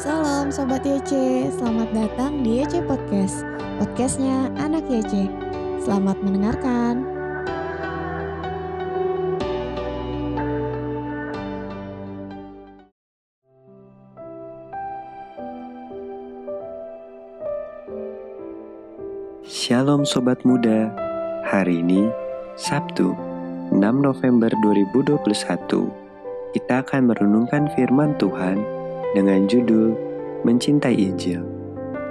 Salam Sobat YC, selamat datang di YC Podcast. Podcastnya Anak YC Selamat mendengarkan. Shalom Sobat Muda. Hari ini, Sabtu, 6 November 2021 Kita akan merenungkan firman Tuhan dengan judul Mencintai Injil.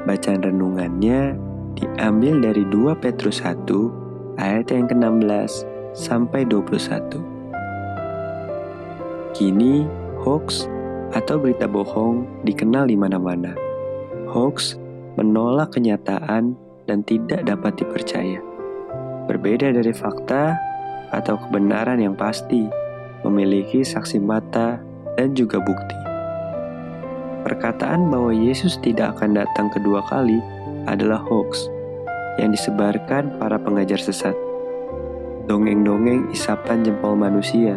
Bacaan renungannya diambil dari 2 Petrus 1 ayat yang ke-16 sampai 21. Kini hoax atau berita bohong dikenal di mana-mana. Hoax menolak kenyataan dan tidak dapat dipercaya. Berbeda dari fakta atau kebenaran yang pasti, memiliki saksi mata dan juga bukti. Perkataan bahwa Yesus tidak akan datang kedua kali adalah hoax yang disebarkan para pengajar sesat. Dongeng-dongeng isapan jempol manusia,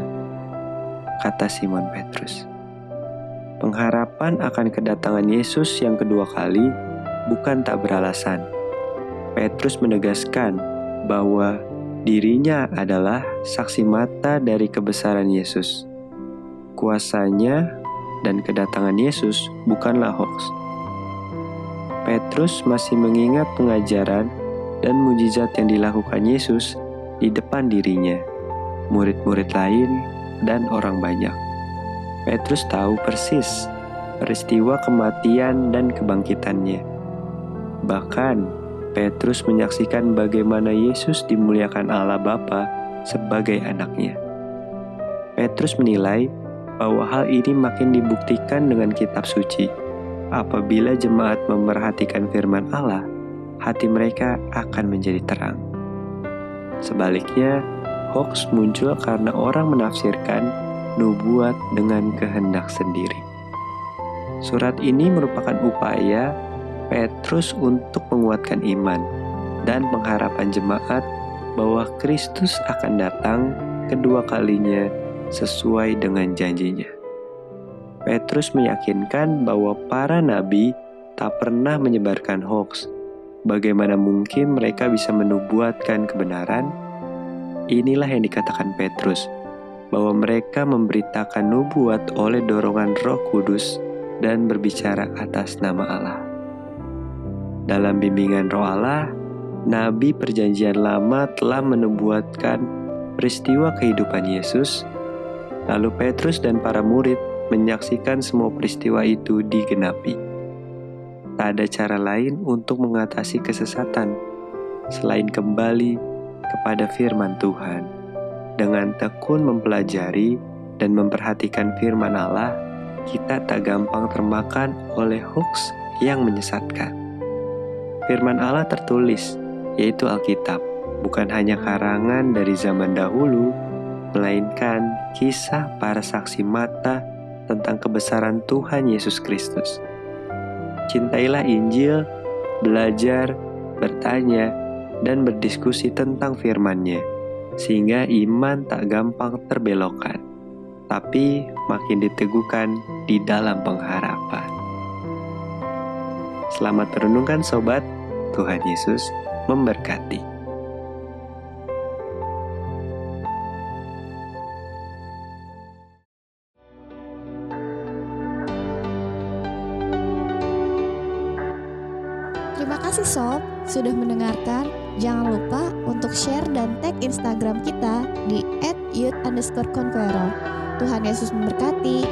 kata Simon Petrus. Pengharapan akan kedatangan Yesus yang kedua kali bukan tak beralasan. Petrus menegaskan bahwa dirinya adalah saksi mata dari kebesaran Yesus. Kuasanya dan kedatangan Yesus bukanlah hoax. Petrus masih mengingat pengajaran dan mujizat yang dilakukan Yesus di depan dirinya, murid-murid lain, dan orang banyak. Petrus tahu persis peristiwa kematian dan kebangkitannya. Bahkan, Petrus menyaksikan bagaimana Yesus dimuliakan Allah Bapa sebagai anaknya. Petrus menilai bahwa hal ini makin dibuktikan dengan kitab suci. Apabila jemaat memerhatikan firman Allah, hati mereka akan menjadi terang. Sebaliknya, hoax muncul karena orang menafsirkan nubuat dengan kehendak sendiri. Surat ini merupakan upaya Petrus untuk menguatkan iman dan pengharapan jemaat bahwa Kristus akan datang kedua kalinya sesuai dengan janjinya. Petrus meyakinkan bahwa para nabi tak pernah menyebarkan hoax. Bagaimana mungkin mereka bisa menubuatkan kebenaran? Inilah yang dikatakan Petrus, bahwa mereka memberitakan nubuat oleh dorongan roh kudus dan berbicara atas nama Allah. Dalam bimbingan roh Allah, Nabi perjanjian lama telah menubuatkan peristiwa kehidupan Yesus Lalu Petrus dan para murid menyaksikan semua peristiwa itu digenapi. Tak ada cara lain untuk mengatasi kesesatan selain kembali kepada firman Tuhan. Dengan tekun mempelajari dan memperhatikan firman Allah, kita tak gampang termakan oleh hoax yang menyesatkan. Firman Allah tertulis, yaitu Alkitab, bukan hanya karangan dari zaman dahulu, melainkan kisah para saksi mata tentang kebesaran Tuhan Yesus Kristus. Cintailah Injil, belajar, bertanya, dan berdiskusi tentang firman-Nya, sehingga iman tak gampang terbelokkan, tapi makin diteguhkan di dalam pengharapan. Selamat merenungkan sobat, Tuhan Yesus memberkati. Terima kasih Sob sudah mendengarkan. Jangan lupa untuk share dan tag Instagram kita di @youth_conqueror. Tuhan Yesus memberkati.